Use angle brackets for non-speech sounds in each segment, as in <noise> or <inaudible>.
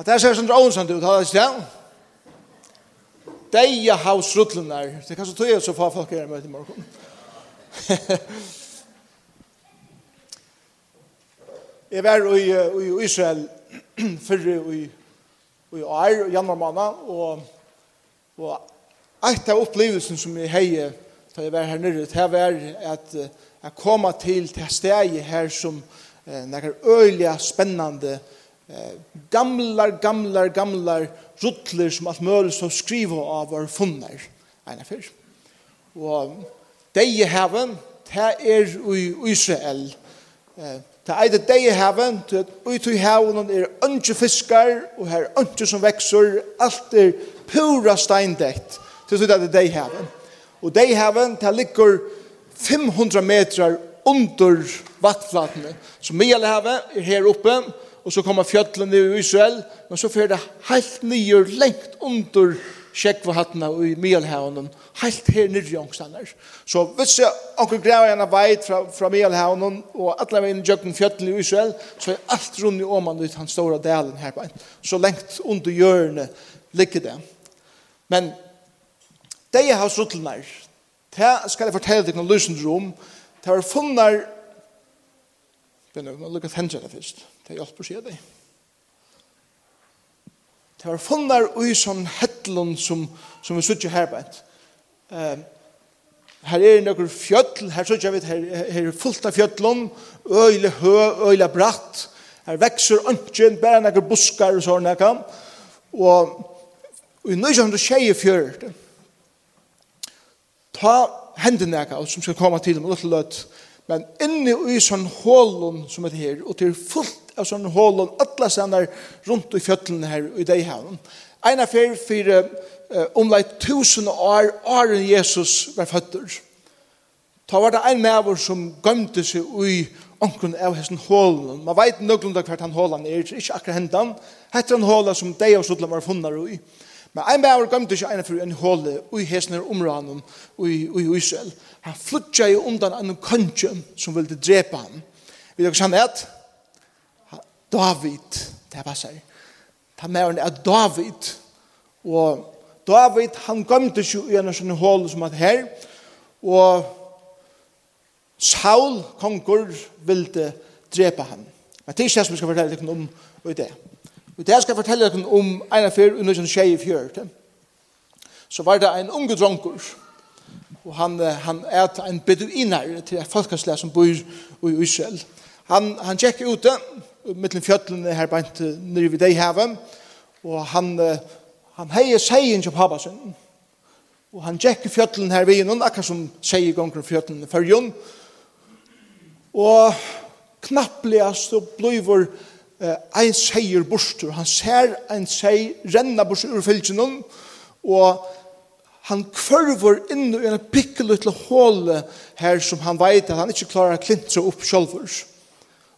Og det ser sånn ånsamt ut, har det ikke? Deia haus der. Det kan så tog jeg så få folk her møte i morgen. <laughs> Jeg var i, i Israel <clears throat> fyrre i, i år, i januar måned, og, og et av opplevelsen som jeg heier da jeg var her nere, det var at jeg kom til til stedet her som eh, noen øyelig spennende opplevelser gamlar, gamlar, gamlar rutler som alt møl som skriver av var funner. Eina fyr. Og deg i heaven, det er i Israel. Det er det i heaven, det er ut i heaven er ønske fiskar, og her ønske som vekser, alt er pura steindekt. Det er det deg i heaven. Og dei i heaven, det ligger 500 meter under vattflatene. Så mye er her oppe, og så kommer fjøtlene i Israel, men så fer det helt nye lengt under Sjekvahattene i Mielhavnen, helt her nyrre angstander. Så hvis jeg anker greier gjerne veit fra, fra Mielhavnen og alle veien i Jøkken fjøtlene i Israel, så er alt rundt i åman ut hans store delen her på. Så lengt under hjørnet ligger det. Men det jeg har suttet suttlener, det skal jeg fortelle deg noen løsende rom, det har funnet begynner vi lukka lukke hendene først. Det hjelper seg det. Det var funnar ui sånn hettlund som, som vi sitter her på Uh, her er nokkur fjöll, her sitter vi, her, her er fullt av fjöllund, øyle hø, øyle bratt, her vekser ønsken, bare noen buskar og sånn sånne. Og i 1924, ta hendene noen som skal komme til dem, og løtt, Men inne i sånn hålen som er her, og til fullt av sånn hålen, alle stender rundt i fjøtlene her i deg her. En affær for uh, omleit tusen år, åren Jesus var føtter. Ta var det en maver som gømte seg i onkron av hessen hålen. Man vet nøglunda hvert han hålen er, ikke akkurat hendan. Hette han hålen som deg og Sudlam var funnet i. Men ein bæver gømte ikke ene for en håle ui hesner omranen ui, ui Israel. Han flutja i undan en kønge som ville drepa ham. Vil dere kjenne et? David, det var seg. Ta med henne er David. Og David, han gømte ikke i en sånn hål som at her. Og Saul, konger, ville drepa ham. Men det er ikke det som jeg skal fortelle dere om i det. Og det skal jeg fortelle dere om en affær under sin tjej i fjørt. Så var det en unge dronker, og han, han er en beduiner til et folkeslag som bor i Israel. Han, han tjekk ute, mittlen fjøtlene her bant nere ved deg hevet, og han, han heier seien til pappa sin. Og han tjekk i fjøtlene her ved noen, akkurat som seier gonger fjøtlene før jon. Og knappligast og blivur han ein seier bostur, han ser ein seier renna bostur ur fylgjennom, og han kvarver inn i en pikkelutla håle her som han veit at han ikke klarer å klintra opp sjolver.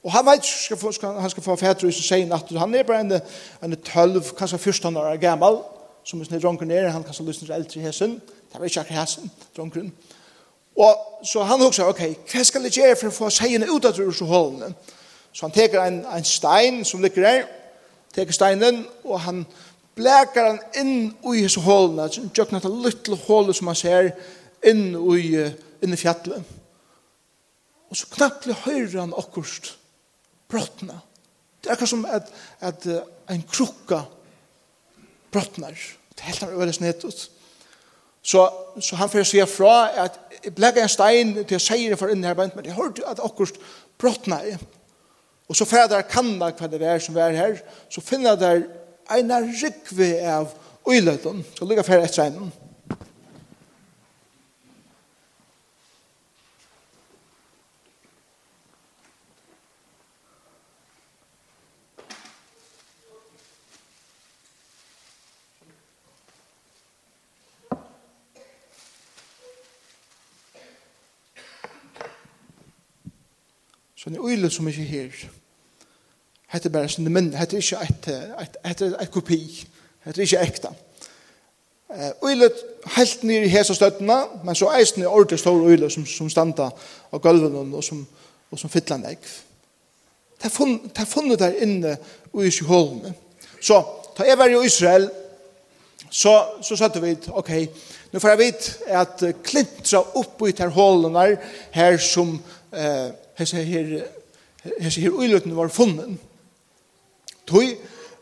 Og han veit skal skal, han skal få fætre i sin sein at han er bare en, en tølv, kanskje 14 år gammal, som er sånn dronken er, han kanskje lysen til eldre i hesen, det var ikke akkur hesen, dronken. Og så han hugsa, ok, hva skal jeg gjøre for å få seien ut av disse hålene? Og Så han teker en, en stein som ligger der, teker steinen, og han blekar han inn i hese hålene, så han tjøkner et lytle hålet som han ser inn i, inn i fjallet. Og så knapplig høyrer han akkurst brottene. Det er akkurat som at, at en krukka brottner. Det er helt annet øyelig snitt ut. Så, så han får se fra at jeg blekar en stein til jeg sier for inn her, men jeg hørte at akkurst brottnar. Og så fer der kanna hva det er som er her, så finner der eina rikve av uiløyden, så ligger fer etter einen. Så en øyle som ikke her. Hette bare sin minne. Hette ikke et, et, et, et, et kopi. Hette ikke ekta. Øyle helt nere i hese støttene, men så eisen er ordentlig stor øyle som, som standa av gulven og som, og som fytla en egg. Det er funnet der inne og i sjøholene. Så, da jeg var i Israel, så, så satte vi, ok, nu får jeg vite at klintra opp i her hålen her, her som eh, hese her hese her uilutene var funnen. Tøy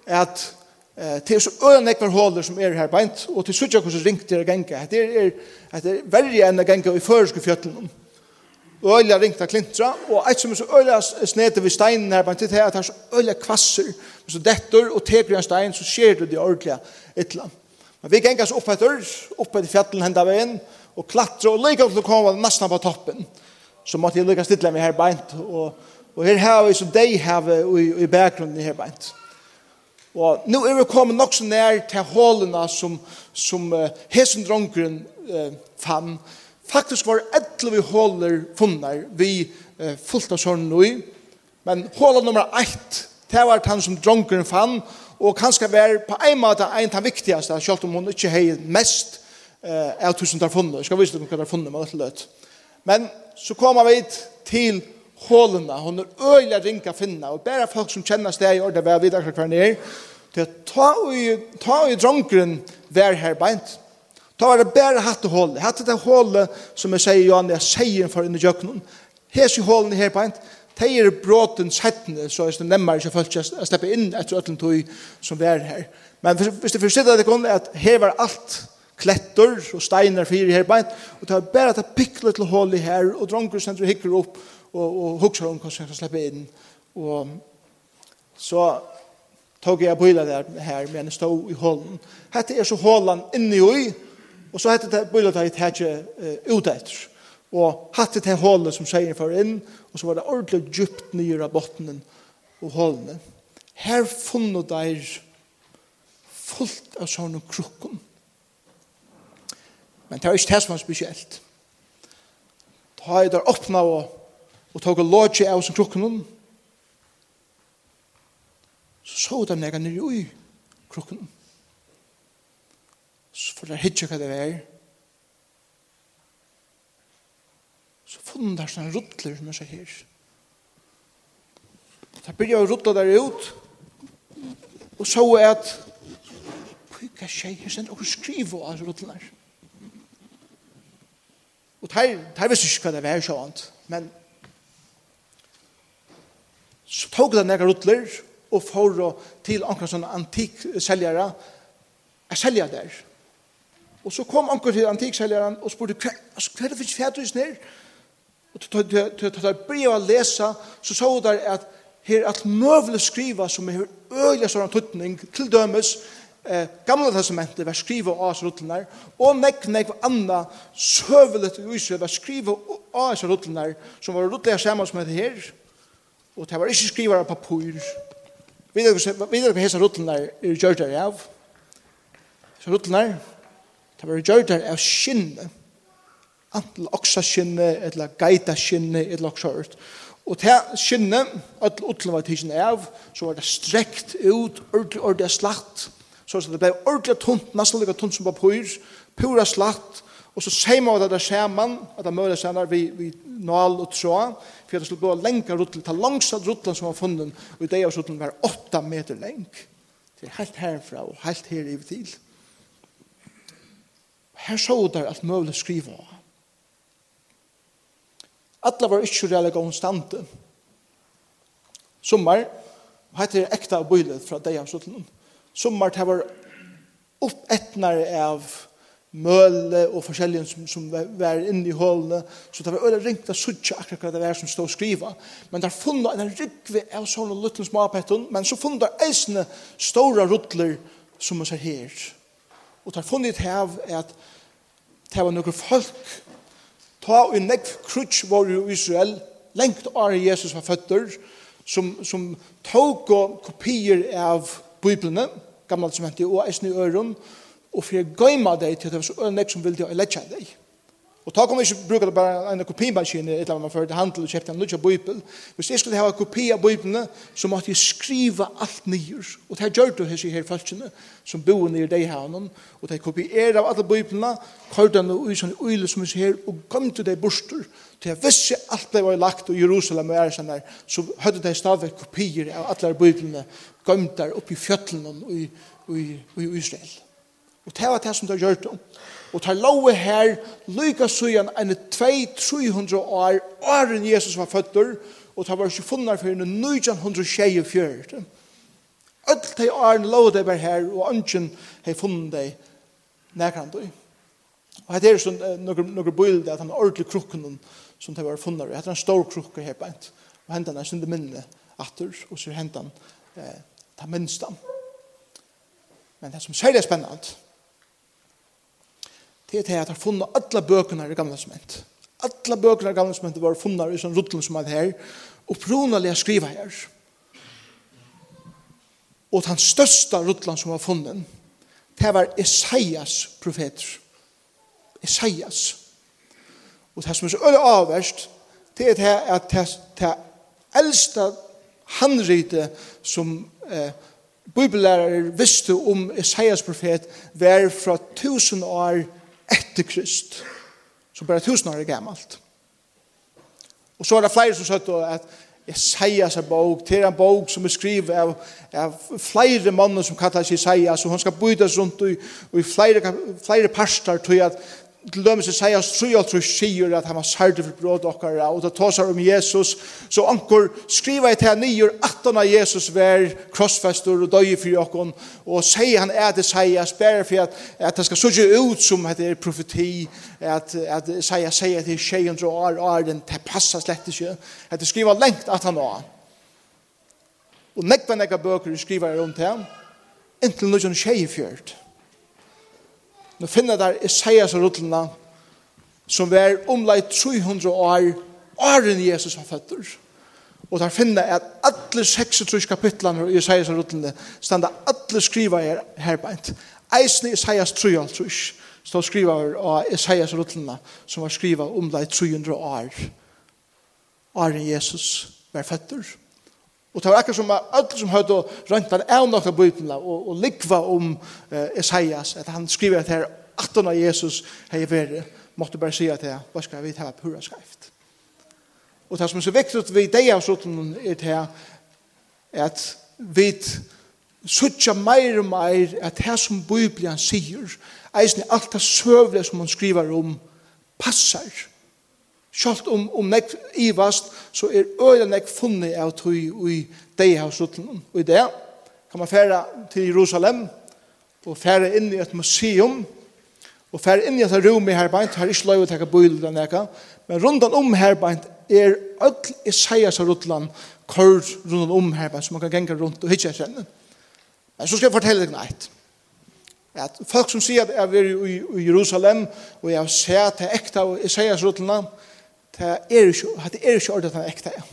at eh til så øren ekvar holder som er her beint og til søkja hvordan ringt til ganga. Det er at det er verre enn ganga i førske fjøtlen. Øyla ringt av klintra, og eit som er så øyla snete ved steinen her, bare til at det er så øyla kvasser, så dettur og teker en stein, så skjer du det ordentlig etla. Men vi gengas opp etter, opp etter fjallen henda veien, og klatra, og lika til å komme nesten på toppen så måtte jeg lykke stille meg her beint, og, og her har vi som de har i, i bakgrunnen her beint. Og nå er vi kommet nok så nær til hålene som, som uh, hesen dronkeren uh, fann. Faktisk var 11 håler funnet vi uh, fullt av sånn i, men hålet nummer ett, det var han som dronkeren fann, og kanskje var på en måte en av de viktigste, selv om hun ikke har mest uh, av tusen der funnet. Jeg skal vise dere hva der funnet men det er løt. Men så kommer vi til hålene. Hun er øyelig ring å finne. Og bare folk som kjenner steg i ordet, hver videre hver nere, til å ta i, ta i dronkeren hver her beint. Ta var det bare hatt og hålet. Hatt det hålet som jeg sier, Johan, jeg sier for under jøkkenen. Hes i hålene her beint. De er bråten settene, så er det nemmere ikke folk å slippe inn etter øtlen tog som vi er her. Men hvis du forstår det, at her var alt kletter og steiner fyrir her beint, og det er bare at det til hål i her, og dronker sender hikker opp, og, og hukser om hvordan som kan slippe inn. Og så tog jeg bøyla der her, men jeg stod i hålen. Hette er så hålen inni i, og så hette det bøyla der jeg tætje uh, ut etter. Og hette det hålen som seier for inn, og så var det ordentlig djupt nyr av bottenen og hålene. Her funnet der fullt av sånne krukken. Men det er ikke det som er spesielt. Da i der åpnet og, og tog lodge av som krukken Så så de nega nere i krukken. Så får de hitje hva det er. Så funnet der sånne ruttler som er så her. Da byrja å ruttla der ut. Og så er at Hva skjer? Hva skjer? Hva skjer? Hva skjer? Og der, der visste ikke hva det var sjåant, men så tog det nægge rutler og får til anker sånne antikseljere er selja der. Og så kom anker til antikseljeren og spurte hva, er det for fjertus ned? Og til å ta brev å lese, så så der at her alt møvle skriva som er øyelig sånn tøtning til dømes eh, gamla testamentet var skriva av oss rullnar og nekk nekk anna søvelet i Israel var skriva av oss rullnar som var rullnar saman som heter her. Og det var ikke skriva av papur vi vet hva hessa rullnar er gjørdar av. Så rullnar det var gjørdar av skinne antel oksa skinne eller gaita skinne eller oksa oksart Og til skinne, at utlene var tidsen av, så var det strekt ut, ordentlig, ordentlig slatt, så det ble ordentlig tunt, nesten like tunt som papur, pura slatt, og så sier man at det er man at det er møyre senere vi, vi nål og tråd, for det skulle gå längre rutt ta langsatt ruttelen som var funnet, og i det av ruttelen var åtta meter leng. Det er helt herfra og helt her i til. Her så det at møyre skriva. Alla var ikke reelle konstante. Sommar, hette er ekta og bøylet fra det av ruttelen. Sommart har vært oppetnare av møle og forskjellige som, som var inne i hålene, så det var øyne ringt av suttje akkurat hva det var som stod skriva. Men der funnet en rikve av sånne luttlen smapetten, men så funnet der eisene store ruttler som man ser her. Og der funnet hev at det var noen folk ta og nekk krutsk var jo Israel lengt av Jesus var føtter som, som tog og kopier av biblene, gamle testamentet, og eisen i øren, og for å gøyma deg til det var så øyne som ville de å letje deg. Og ta kommer ikke bruke det bare en kopimaskin i et eller annet man førte handel og kjøpte en lutsja bøybel. Hvis jeg skulle ha en kopi av bøybelene, så måtte jeg skrive alt nyer. Og det her gjør du hese her falskene som bor nere i havnen. Og det kopierer av alle bøybelene, kordene og sånne øyler som er her, og gømte det borster. Til jeg visste alt det var lagt i Jerusalem og æresan der, så hadde det stadig kopier av alle bøybelene gømte der oppe i fjøtlene og i, i, i Israel. Og det var det som det gjør det. Og tar lave her, lykka søyan enn 2-300 år, åren Jesus var føtter, og tar var ikke funnet for enn 1924. Ødel de åren lave det var her, og ønsken hei funnet deg nærkant du. Og her er sånn noen bilder at han har ordentlig krukken som de var funnet. Her er en stor krukke her beint, og hentan er sin minne atter, og så hentan eh, ta minnstam. Men det som særlig er spennende, det er det at jeg har funnet alle bøkene i gamle testament. Alle bøkene i gamle testament var funnet i sånn ruttelen som er her, og pronelig jeg her. Og den største ruttelen som var funnet, det var Esaias profeter. Esaias. Og det som er så øye avverst, det er det at det, det eldste handrite som eh, bibellærer visste om Esaias profet var fra tusen år etter Krist, som bare tusen år er gammalt. Og så er det flere som sier at Isaias er bok, det er en bok som er skrivet av, av flere mann som kallar seg Isaias, og han skal bytas rundt i, i flere, flere parster til at til dømes i Seias 3 sier at han var særlig for bråd okkara, og det tåsar om Jesus, så anker skriva i til nyer at han av Jesus var krossfester og døy for okkon, og sier han er det Seias, bare for at, at det skal sørge ut som at det er profeti, at, at Seias sier at det er 600 år, år den det passer slett ikke, at det skriva lengt at han var. Og nekva nekva bøker skriva rundt ham, inntil noen tjejfjørt. Nå finner der Isaias og rutlene, som var omleit 300 år, åren Jesus var føtter. Og der finner at alle 36 kapitlene i Isaias og rutlene standa alle skriva her herbeint. Eisen i Isaias 3 og trus, stå skriva av Isaias og rutlene, som var skriva omleit 300 år, åren Jesus var føtter. Og det var akkurat som öll som høyde rønt han av nokka bøytena og, og likva om uh, Esaias, at han skriver at her atton av Jesus hei veri, måtte bare si at hva skal vi ta pura skreift. Og det som er så viktig vi deg av sånn er til her, at vi suttja meir og meir at det som Bibelen sier, eisen alt det søvle som han skriver om, passar Sjalt om, om nek ivast, så er øyla nek funnet av tog i deg av sluttelen. Og i det kan man fære til Jerusalem, og fære inn i et museum, og fære inn i et rom i herbeint, her er ikke lov å teka bøyler den eka, men rundan om herbeint er öll i seias av ruttelen, kår rundan om herbeint, så man kan genga rundt og hitja kjenne. Men så skal jeg fortelle deg nætt. At folk som sier at jeg er i Jerusalem, og jeg har sett det ekta og i seias det er ikke, det er ikke ordet den ekte er.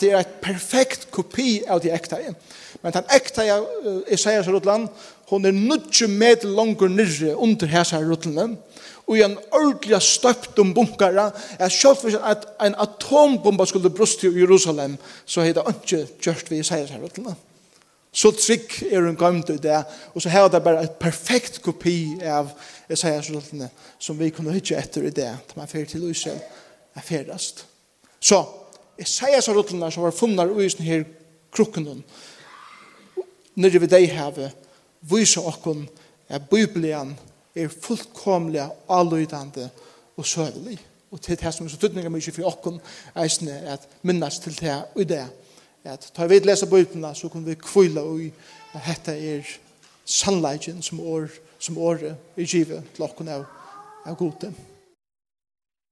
det er et perfekt kopi av det ekta. Men den ekta er, jeg sier så Rutland, hun er nudje med langer nyrre under hese Rutland, og i en ordentlig støpt om bunkere, er selv for at en atombomba skulle bruste i Jerusalem, så er det ikke gjort vi sier så Rutland. Så trygg er hun gømt ut det, og så har det bare et perfekt kopi av Isaiah-soldatene som vi kunne hytte etter i det, til man fyrir til Israel er ferdast. Så Isaiah-soldatene som var funnet i Israel her krukken, når vi deg heve, viser okken at Bibelen er fullkomlig alløydande og søvelig. Og til det som er så tydninger mye for okken, er at minnes til det og det at ta vi lesa bøypna, så kan vi kvila ui at dette er sannleikin som år, som året er givet til okkun av, av gode.